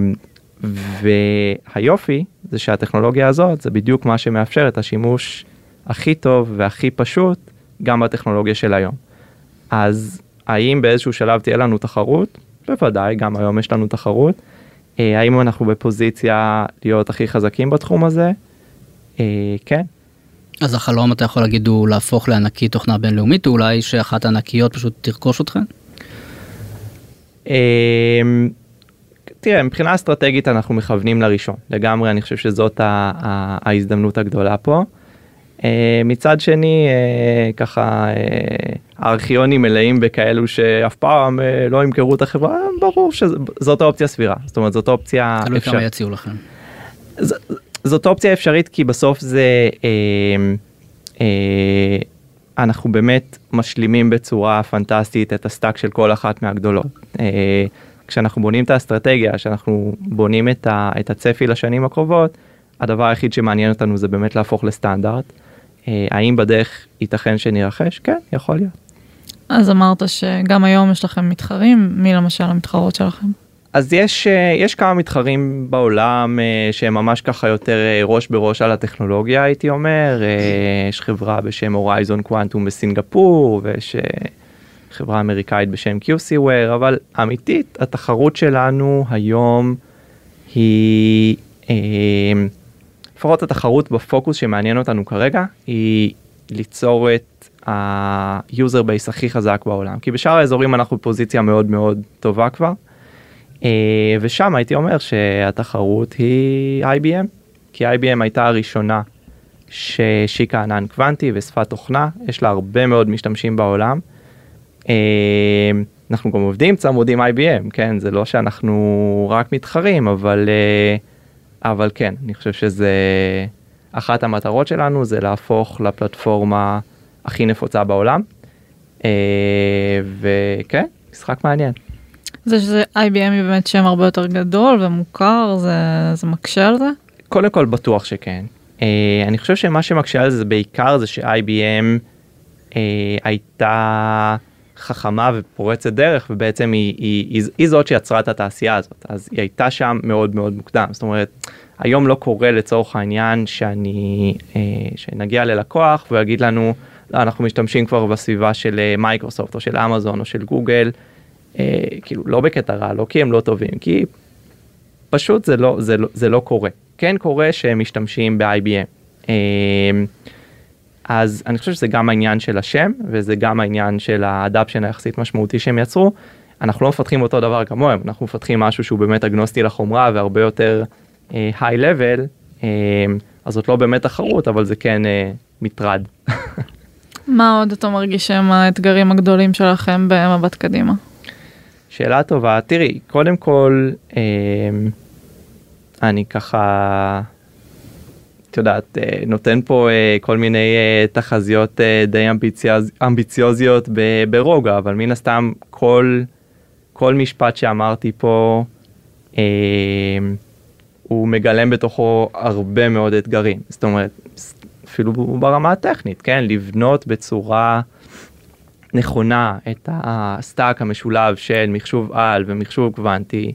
והיופי זה שהטכנולוגיה הזאת זה בדיוק מה שמאפשר את השימוש הכי טוב והכי פשוט גם בטכנולוגיה של היום. אז האם באיזשהו שלב תהיה לנו תחרות? בוודאי, גם היום יש לנו תחרות. אה, האם אנחנו בפוזיציה להיות הכי חזקים בתחום הזה? אה, כן. אז החלום אתה יכול להגיד הוא להפוך לענקית תוכנה בינלאומית, או אולי שאחת הענקיות פשוט תרכוש אתכם? אה, תראה, מבחינה אסטרטגית אנחנו מכוונים לראשון, לגמרי אני חושב שזאת ההזדמנות הגדולה פה. אה, מצד שני, אה, ככה, אה, הארכיונים מלאים בכאלו שאף פעם לא ימכרו את החברה, ברור שזאת אופציה סבירה, זאת אומרת זאת אופציה תלוי כמה יציעו לכם. ז, זאת אופציה אפשרית כי בסוף זה, אנחנו באמת משלימים בצורה פנטסטית את ה stack של כל אחת מהגדולות. כשאנחנו בונים את האסטרטגיה, כשאנחנו בונים את, ה, את הצפי לשנים הקרובות, הדבר היחיד שמעניין אותנו זה באמת להפוך לסטנדרט. אה, האם בדרך ייתכן שנירכש? כן, יכול להיות. אז אמרת שגם היום יש לכם מתחרים, מי למשל המתחרות שלכם? אז יש, אה, יש כמה מתחרים בעולם אה, שהם ממש ככה יותר ראש בראש על הטכנולוגיה הייתי אומר, יש חברה בשם הורייזון קוואנטום בסינגפור ויש חברה אמריקאית בשם QCware, אבל אמיתית התחרות שלנו היום היא, לפחות התחרות בפוקוס שמעניין אותנו כרגע, היא ליצור את ה-user base הכי חזק בעולם, כי בשאר האזורים אנחנו בפוזיציה מאוד מאוד טובה כבר. אה, ושם הייתי אומר שהתחרות היא IBM, כי IBM הייתה הראשונה שהשיקה ענן קוונטי ושפת תוכנה, יש לה הרבה מאוד משתמשים בעולם. אה, אנחנו גם עובדים צמוד עם IBM, כן, זה לא שאנחנו רק מתחרים, אבל, אה, אבל כן, אני חושב שזה אחת המטרות שלנו זה להפוך לפלטפורמה הכי נפוצה בעולם. וכן, משחק מעניין. זה שזה IBM היא באמת שם הרבה יותר גדול ומוכר, זה, זה מקשה על זה? קודם כל בטוח שכן. Uh, אני חושב שמה שמקשה על זה בעיקר זה ש-IBM אה, הייתה חכמה ופורצת דרך ובעצם היא, היא, היא, היא זאת שיצרה את התעשייה הזאת אז היא הייתה שם מאוד מאוד מוקדם זאת אומרת היום לא קורה לצורך העניין שאני uh, שנגיע ללקוח והוא יגיד לנו לא, אנחנו משתמשים כבר בסביבה של מייקרוסופט או של אמזון או של גוגל. אה, כאילו לא בקטע רע, לא כי הם לא טובים, כי פשוט זה לא, זה לא, זה לא קורה. כן קורה שהם משתמשים ב-IBM. אה, אז אני חושב שזה גם העניין של השם וזה גם העניין של האדפשן היחסית משמעותי שהם יצרו. אנחנו לא מפתחים אותו דבר כמוהם, אנחנו מפתחים משהו שהוא באמת אגנוסטי לחומרה והרבה יותר היי uh, לבל, uh, אז זאת לא באמת תחרות אבל זה כן uh, מטרד. מה עוד אתה מרגיש שהם האתגרים הגדולים שלכם במבט קדימה? שאלה טובה. תראי, קודם כל, אה, אני ככה, את יודעת, אה, נותן פה אה, כל מיני אה, תחזיות די אמביציוז, אמביציוזיות ברוגע, אבל מן הסתם כל, כל משפט שאמרתי פה, הוא מגלם בתוכו הרבה מאוד אתגרים. זאת אומרת, אפילו ברמה הטכנית, כן? לבנות בצורה... נכונה את ה stack המשולב של מחשוב על ומחשוב קוונטי,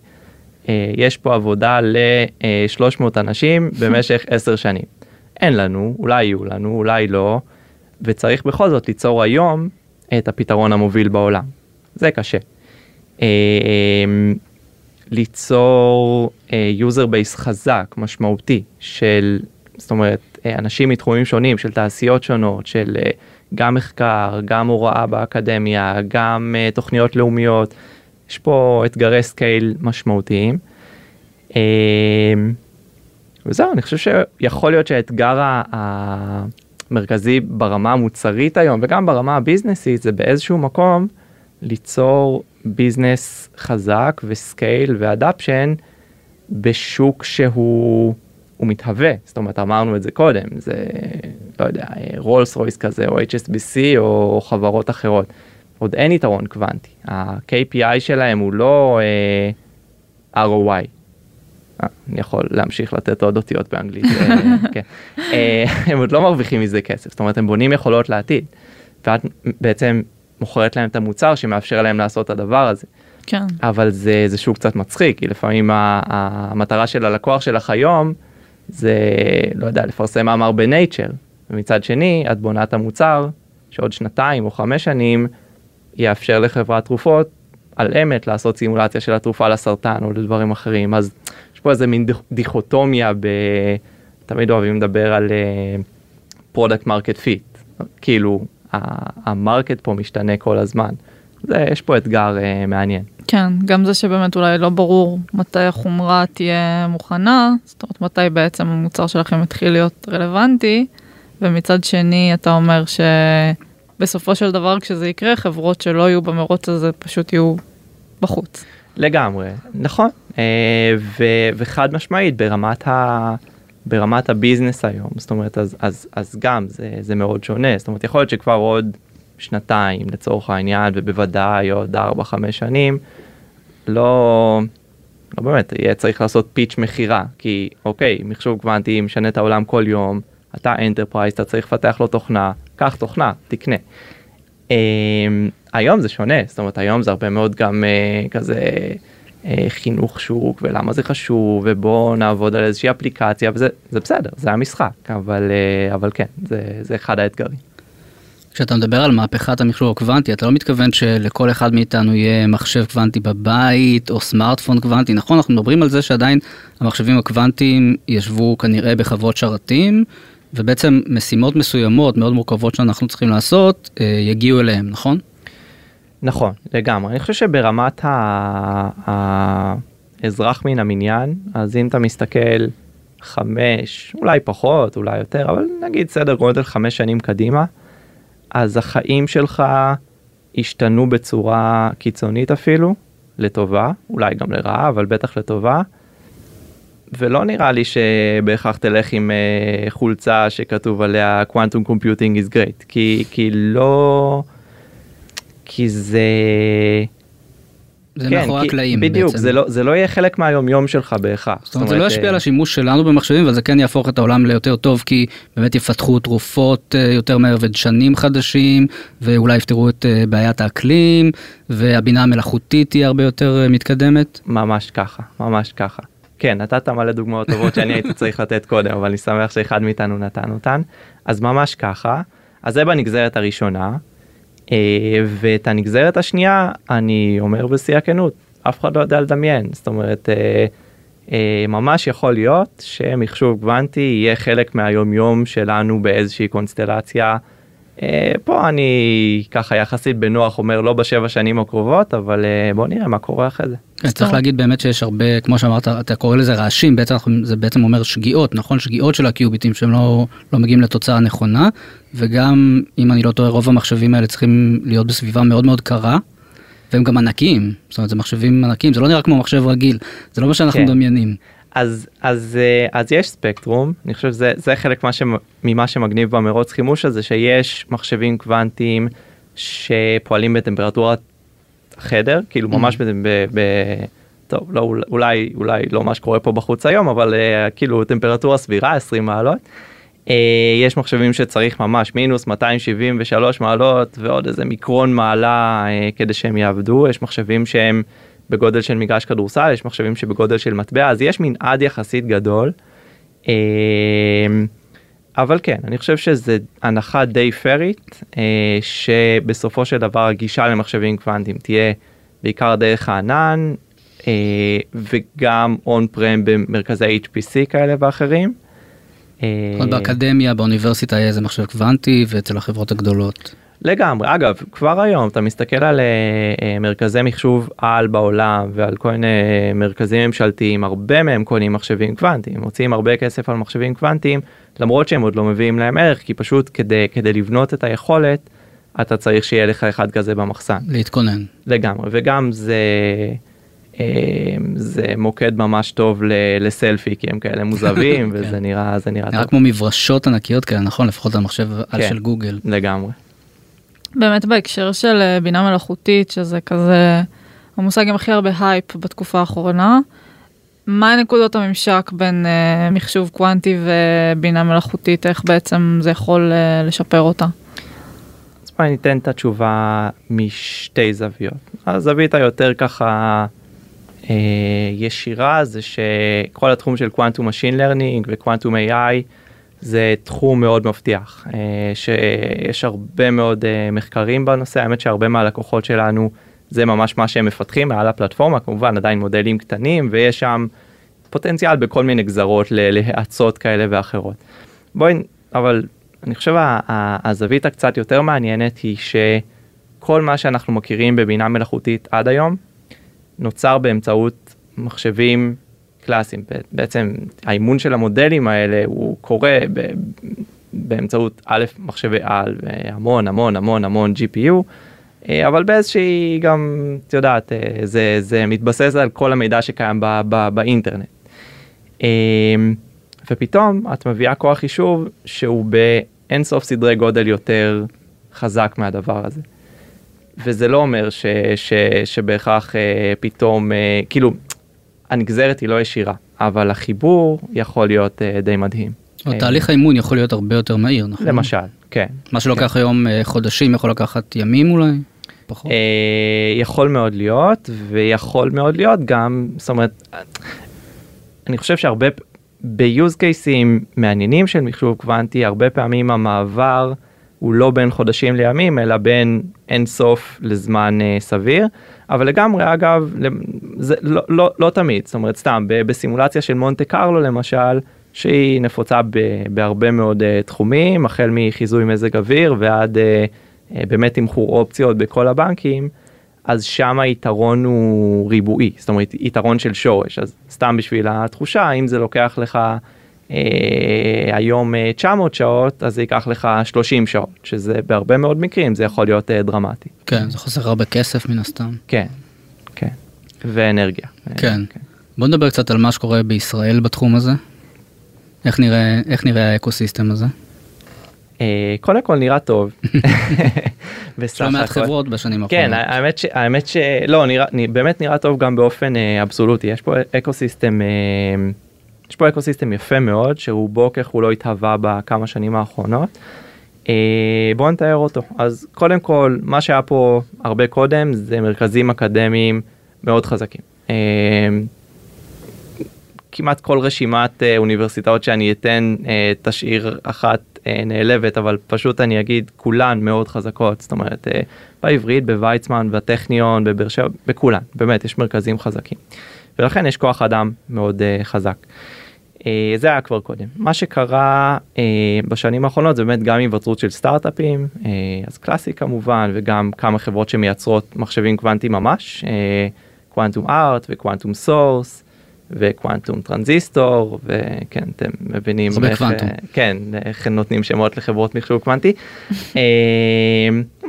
יש פה עבודה ל-300 אנשים במשך 10 שנים. אין לנו, אולי יהיו לנו, אולי לא, וצריך בכל זאת ליצור היום את הפתרון המוביל בעולם. זה קשה. אה, ליצור אה, user base חזק, משמעותי, של, זאת אומרת, אנשים מתחומים שונים, של תעשיות שונות, של גם מחקר, גם הוראה באקדמיה, גם תוכניות לאומיות, יש פה אתגרי scale משמעותיים. Uh, וזהו, אני חושב שיכול להיות שהאתגר המרכזי ברמה המוצרית היום וגם ברמה הביזנסית זה באיזשהו מקום ליצור business חזק ו scale ו adoption בשוק שהוא הוא מתהווה, זאת אומרת אמרנו את זה קודם, זה לא יודע, רולס רויס כזה או HSBC או חברות אחרות. עוד אין יתרון קוונטי, ה-KPI שלהם הוא לא uh, ROI. אה, אני יכול להמשיך לתת עוד אותיות באנגלית, אה, כן. הם עוד לא מרוויחים מזה כסף, זאת אומרת הם בונים יכולות לעתיד, ואת בעצם מוכרת להם את המוצר שמאפשר להם לעשות את הדבר הזה. כן. אבל זה, זה שוק קצת מצחיק, כי לפעמים המטרה של הלקוח שלך היום זה, לא יודע, לפרסם מאמר בנייצ'ר, ומצד שני, אתה בונה את המוצר שעוד שנתיים או חמש שנים יאפשר לחברת תרופות על אמת לעשות סימולציה של התרופה לסרטן או לדברים אחרים, אז יש פה איזה מין דיכוטומיה, ב... תמיד אוהבים לדבר על product market fit, כאילו המרקט פה משתנה כל הזמן. זה, יש פה אתגר uh, מעניין. כן, גם זה שבאמת אולי לא ברור מתי החומרה תהיה מוכנה, זאת אומרת מתי בעצם המוצר שלכם יתחיל להיות רלוונטי, ומצד שני אתה אומר שבסופו של דבר כשזה יקרה, חברות שלא יהיו במרוץ הזה פשוט יהיו בחוץ. לגמרי, נכון, אה, ו- וחד משמעית ברמת, ה- ברמת הביזנס היום, זאת אומרת, אז, אז, אז גם זה, זה מאוד שונה, זאת אומרת, יכול להיות שכבר עוד שנתיים לצורך העניין, ובוודאי עוד 4-5 שנים, לא, לא באמת, יהיה צריך לעשות פיץ' מכירה, כי אוקיי, מחשוב קוונטי משנה את העולם כל יום, אתה enterprise, אתה צריך לפתח לו תוכנה, קח תוכנה, תקנה. Um, היום זה שונה, זאת אומרת היום זה הרבה מאוד גם uh, כזה uh, חינוך שוק ולמה זה חשוב ובוא נעבוד על איזושהי אפליקציה וזה זה בסדר, זה המשחק, אבל, uh, אבל כן, זה, זה אחד האתגרים. כשאתה מדבר על מהפכת המכשור הקוונטי, אתה לא מתכוון שלכל אחד מאיתנו יהיה מחשב קוונטי בבית או סמארטפון קוונטי, נכון? אנחנו מדברים על זה שעדיין המחשבים הקוונטיים ישבו כנראה בחוות שרתים, ובעצם משימות מסוימות מאוד מורכבות שאנחנו צריכים לעשות אה, יגיעו אליהם, נכון? נכון, לגמרי. אני חושב שברמת האזרח מן המניין, אז אם אתה מסתכל חמש, אולי פחות, אולי יותר, אבל נגיד סדר גודל חמש שנים קדימה, אז החיים שלך השתנו בצורה קיצונית אפילו, לטובה, אולי גם לרעה, אבל בטח לטובה. ולא נראה לי שבהכרח תלך עם uh, חולצה שכתוב עליה quantum computing is great כי כי לא כי זה זה כן, מאחורי הקלעים בדיוק בעצם. זה לא זה לא יהיה חלק מהיום יום שלך בהכרח. זאת אומרת זה לא ישפיע על השימוש שלנו במחשבים אבל זה כן יהפוך את העולם ליותר טוב כי באמת יפתחו תרופות אה, יותר מהר ודשנים חדשים ואולי יפתרו את אה, בעיית האקלים והבינה המלאכותית תהיה הרבה יותר מתקדמת. ממש ככה ממש ככה. כן, נתת מלא דוגמאות טובות שאני הייתי צריך לתת קודם, אבל אני שמח שאחד מאיתנו נתן אותן. אז ממש ככה, אז זה בנגזרת הראשונה, אה, ואת הנגזרת השנייה, אני אומר בשיא הכנות, אף אחד לא יודע לדמיין, זאת אומרת, אה, אה, ממש יכול להיות שמחשוב קוונטי יהיה חלק מהיום יום שלנו באיזושהי קונסטלציה. פה אני ככה יחסית בנוח אומר לא בשבע שנים הקרובות אבל בוא נראה מה קורה אחרי זה. צריך להגיד באמת שיש הרבה כמו שאמרת אתה קורא לזה רעשים בעצם זה בעצם אומר שגיאות נכון שגיאות של הקיוביטים שהם לא לא מגיעים לתוצאה נכונה וגם אם אני לא טועה רוב המחשבים האלה צריכים להיות בסביבה מאוד מאוד קרה. והם גם ענקיים זאת אומרת זה מחשבים ענקיים זה לא נראה כמו מחשב רגיל זה לא מה שאנחנו כן. מדמיינים. אז אז אה, אז יש ספקטרום אני חושב שזה זה חלק מה ממה שמגניב במרוץ חימוש הזה שיש מחשבים קוונטיים שפועלים בטמפרטורת חדר כאילו ממש mm. ב, ב, טוב לא אולי אולי לא מה שקורה פה בחוץ היום אבל uh, כאילו טמפרטורה סבירה 20 מעלות. Uh, יש מחשבים שצריך ממש מינוס 273 מעלות ועוד איזה מיקרון מעלה uh, כדי שהם יעבדו יש מחשבים שהם בגודל של מגרש כדורסל, יש מחשבים שבגודל של מטבע, אז יש מנעד יחסית גדול. אמ, אבל כן, אני חושב שזה הנחה די פיירית, אה, שבסופו של דבר הגישה למחשבים קוונטיים תהיה בעיקר דרך הענן, אה, וגם און פרם במרכזי HPC כאלה ואחרים. אה, באקדמיה, באוניברסיטה יהיה איזה מחשב קוונטי ואצל החברות הגדולות. לגמרי. אגב כבר היום אתה מסתכל על uh, מרכזי מחשוב על בעולם ועל כל מיני מרכזים ממשלתיים הרבה מהם קונים מחשבים קוונטיים מוצאים הרבה כסף על מחשבים קוונטיים למרות שהם עוד לא מביאים להם ערך כי פשוט כדי כדי לבנות את היכולת אתה צריך שיהיה לך אחד כזה במחסן. להתכונן. לגמרי. וגם זה. זה מוקד ממש טוב לסלפי כי הם כאלה מוזהבים וזה כן. נראה זה נראה, נראה כמו מברשות ענקיות כאלה נכון? לפחות על מחשב כן, של גוגל. לגמרי. באמת בהקשר של אה, בינה מלאכותית, שזה כזה המושג עם הכי הרבה הייפ בתקופה האחרונה, מה נקודות הממשק בין uh, מחשוב קוונטי ובינה מלאכותית, איך בעצם זה יכול uh, לשפר אותה? אז בואי ניתן את התשובה משתי זוויות. הזווית היותר ככה uh, ישירה זה שכל התחום של quantum machine learning ו quantum AI זה תחום מאוד מבטיח, אה, שיש הרבה מאוד אה, מחקרים בנושא, האמת שהרבה מהלקוחות שלנו זה ממש מה שהם מפתחים מעל הפלטפורמה, כמובן עדיין מודלים קטנים ויש שם פוטנציאל בכל מיני גזרות להאצות כאלה ואחרות. בואי, אבל אני חושב הזווית הקצת יותר מעניינת היא שכל מה שאנחנו מכירים בבינה מלאכותית עד היום נוצר באמצעות מחשבים קלאסיים. בעצם האימון של המודלים האלה הוא קורה באמצעות א', מחשבי על והמון המון המון המון GPU, אה, אבל באיזושהי גם, את יודעת, אה, זה, זה מתבסס על כל המידע שקיים ב, ב, באינטרנט. אה, ופתאום את מביאה כוח חישוב שהוא באינסוף סדרי גודל יותר חזק מהדבר הזה. וזה לא אומר ש, ש, שבהכרח פתאום, כאילו, הנגזרת היא לא ישירה, אבל החיבור יכול להיות די מדהים. תהליך האימון יכול להיות הרבה יותר מהיר, נכון? למשל, כן. מה שלוקח כן. היום חודשים יכול לקחת ימים אולי? פחות? אה, יכול מאוד להיות, ויכול מאוד להיות גם, זאת אומרת, אני חושב שהרבה, ב-use cases מעניינים של מחשוב קוונטי, הרבה פעמים המעבר הוא לא בין חודשים לימים, אלא בין אין סוף לזמן אה, סביר, אבל לגמרי, אגב, זה לא, לא, לא תמיד, זאת אומרת, סתם, בסימולציה של מונטה קרלו למשל, שהיא נפוצה ב, בהרבה מאוד uh, תחומים, החל מחיזוי מזג אוויר ועד uh, אה, באמת תמחור אופציות בכל הבנקים, אז שם היתרון הוא ריבועי, זאת אומרת יתרון של שורש, אז סתם בשביל התחושה, אם זה לוקח לך היום 900 אה, שעות, אז זה ייקח לך 30 שעות, שזה בהרבה מאוד מקרים זה יכול להיות אה, דרמטי. כן, זה חוסך הרבה כסף מן הסתם. כן, כן, ואנרגיה. כן. כן. בוא נדבר קצת על מה שקורה בישראל בתחום הזה. איך נראה, איך נראה ה ecosystem הזה? אה, קודם כל נראה טוב. יש לא מעט חברות בשנים האחרונות. כן, האמת, ש, האמת שלא, נראה, באמת נראה טוב גם באופן אה, אבסולוטי, יש פה ecosystem, אה, יש פה אקוסיסטם יפה מאוד, שרובו ככל לא התהווה בכמה שנים האחרונות. בואו נתאר אותו. אז קודם כל, מה שהיה פה הרבה קודם זה מרכזים אקדמיים מאוד חזקים. כמעט כל רשימת אוניברסיטאות שאני אתן תשאיר אחת אה, נעלבת, אבל פשוט אני אגיד, כולן מאוד חזקות, זאת אומרת, אה, בעברית, בוויצמן, בטכניון, בבאר שבע, בכולן, באמת, יש מרכזים חזקים. ולכן יש כוח אדם מאוד uh, חזק. Uh, זה היה כבר קודם. מה שקרה uh, בשנים האחרונות זה באמת גם היווצרות של סטארט-אפים, uh, אז Classiq כמובן, וגם כמה חברות שמייצרות מחשבים קוונטיים ממש, Quantum Art ו Quantum Source, ו Quantum Transistors וכן אתם מבינים איך. כן איך נותנים שמות לחברות מחשוב קוונטי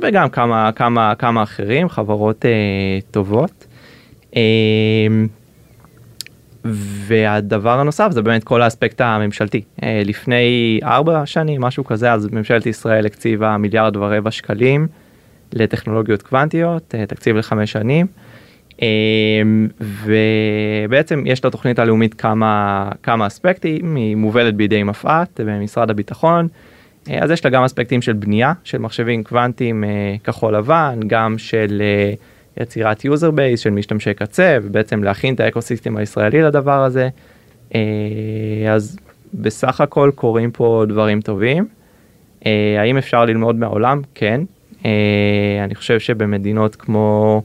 וגם כמה כמה כמה אחרים חברות אה, טובות. אה, והדבר הנוסף זה באמת כל האספקט הממשלתי לפני ארבע שנים משהו כזה אז ממשלת ישראל הקציבה מיליארד ורבע שקלים לטכנולוגיות קוונטיות תקציב לחמש שנים. אמ, ובעצם יש לתוכנית הלאומית כמה כמה אספקטים היא מובלת בידי מפא"ת במשרד הביטחון אה, אז יש לה גם אספקטים של בנייה של מחשבים קוונטיים אה, כחול לבן גם של אה, יצירת user base של משתמשי קצה ובעצם להכין את ה ecosystem הישראלי לדבר הזה אז בסך הכל קורים פה דברים טובים האם אפשר ללמוד מהעולם כן אני חושב שבמדינות כמו.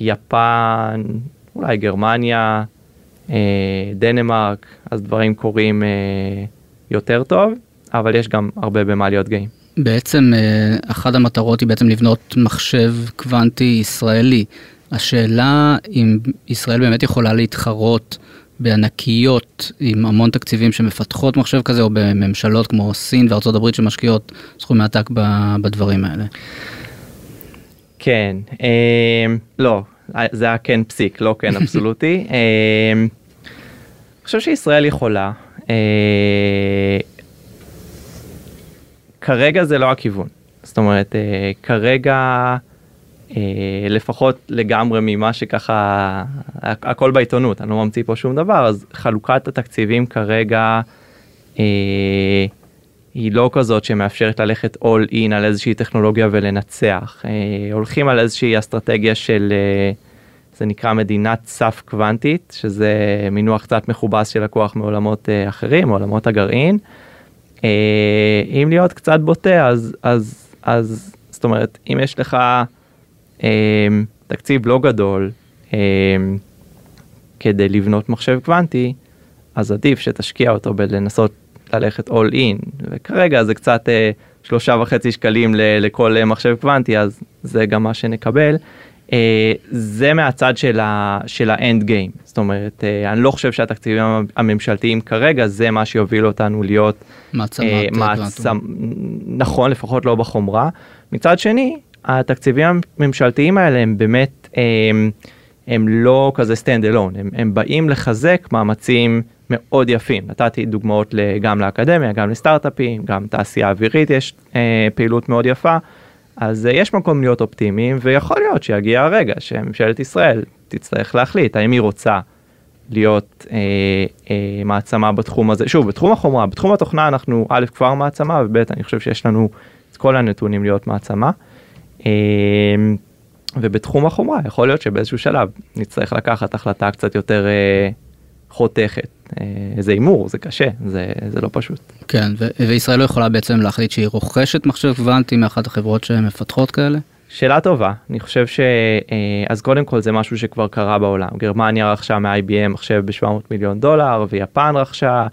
יפן, אולי גרמניה, אה, דנמרק, אז דברים קורים אה, יותר טוב, אבל יש גם הרבה במה להיות גאים. בעצם אה, אחת המטרות היא בעצם לבנות מחשב קוונטי ישראלי. השאלה אם ישראל באמת יכולה להתחרות בענקיות עם המון תקציבים שמפתחות מחשב כזה, או בממשלות כמו סין וארצות הברית שמשקיעות סכומי עתק בדברים האלה. כן, אה, לא, זה היה כן פסיק, לא כן אבסולוטי. אה, אני חושב שישראל יכולה. אה, כרגע זה לא הכיוון. זאת אומרת, אה, כרגע אה, לפחות לגמרי ממה שככה, הכל בעיתונות, אני לא ממציא פה שום דבר, אז חלוקת התקציבים כרגע אה, היא לא כזאת שמאפשרת ללכת all in על איזושהי טכנולוגיה ולנצח. אה, הולכים על איזושהי אסטרטגיה של, אה, זה נקרא מדינת סף קוונטית, שזה מינוח קצת מכובס של לקוח מעולמות אחרים, מעולמות הגרעין. אם להיות קצת בוטה, אז, אז, אז זאת אומרת, אם יש לך תקציב לא גדול כדי לבנות מחשב קוונטי, אז עדיף שתשקיע אותו בלנסות ללכת all in וכרגע זה קצת אה, שלושה וחצי שקלים לכל אה, מחשב קוונטי אז זה גם מה שנקבל. אה, זה מהצד של, ה, של האנד גיים, זאת אומרת, אה, אני לא חושב שהתקציבים הממשלתיים כרגע זה מה שיוביל אותנו להיות מעצמת מעצמ... נכון, לפחות לא בחומרה. מצד שני, התקציבים הממשלתיים האלה הם באמת, הם, הם לא כזה stand alone, הם, הם באים לחזק מאמצים מאוד יפים. נתתי דוגמאות גם לאקדמיה, גם לסטארט-אפים, גם תעשייה אווירית יש אה, פעילות מאוד יפה. אז אה, יש מקום להיות אופטימיים ויכול להיות שיגיע הרגע שממשלת ישראל תצטרך להחליט האם היא רוצה להיות אה, אה, מעצמה בתחום הזה. שוב, בתחום החומרה, בתחום התוכנה אנחנו א' כבר מעצמה וב' אני חושב שיש לנו את כל הנתונים להיות מעצמה. אה, ובתחום החומרה יכול להיות שבאיזשהו שלב נצטרך לקחת החלטה קצת יותר אה, חותכת. אה, זה הימור, זה קשה, זה, זה לא פשוט. כן, ו- וישראל לא יכולה בעצם להחליט שהיא רוכשת מחשב קוונטי מאחת החברות שמפתחות כאלה? שאלה טובה, אני חושב ש... אה, אז קודם כל זה משהו שכבר קרה בעולם. גרמניה רכשה מ-IBM מחשב ב-700 מיליון דולר ויפן רכשה.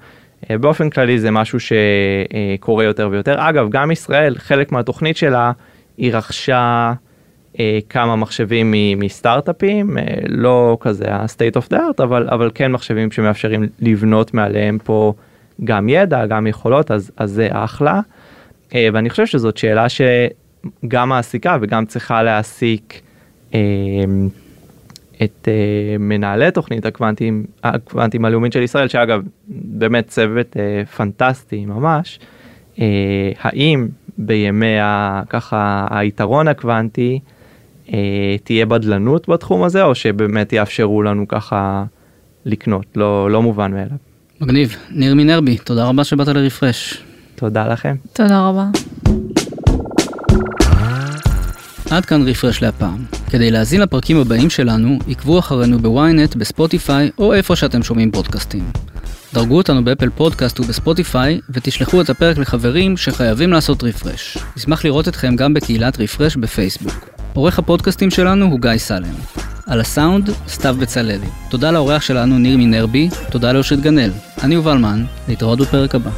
אה, באופן כללי זה משהו שקורה יותר ויותר. אגב, גם ישראל, חלק מהתוכנית שלה, היא רכשה כמה מחשבים מסטארט-אפים, אה, לא כזה ה-state of the art, אבל, אבל כן מחשבים שמאפשרים לבנות מעליהם פה גם ידע, גם יכולות, אז, אז זה אחלה. אה, ואני חושב שזאת שאלה שגם מעסיקה וגם צריכה להעסיק את מנהלי תוכנית הקוונטים, הקוונטים הלאומית של ישראל, שאגב, באמת צוות פנטסטי ממש. האם בימי ה, ככה היתרון הקוונטי, אה, תהיה בדלנות בתחום הזה, או שבאמת יאפשרו לנו ככה לקנות, לא, לא מובן מאליו. מגניב. ניר מינרבי, תודה רבה שבאת לרפרש. תודה לכם. תודה רבה. עד כאן רפרש לפעם. כדי להזין לפרקים הבאים שלנו, עקבו אחרינו ב-ynet, בספוטיפיי, או איפה שאתם שומעים פודקאסטים. דרגו אותנו באפל פודקאסט ובספוטיפיי, ותשלחו את הפרק לחברים שחייבים לעשות refresh. נשמח לראות אתכם גם בקהילת רפרש בפייסבוק. עורך הפודקאסטים שלנו הוא גיא סלם. על הסאונד, סתיו בצללי. תודה לאורח שלנו ניר מינרבי, תודה לאושית גנאל. אני יובל מן, להתראות בפרק הבא.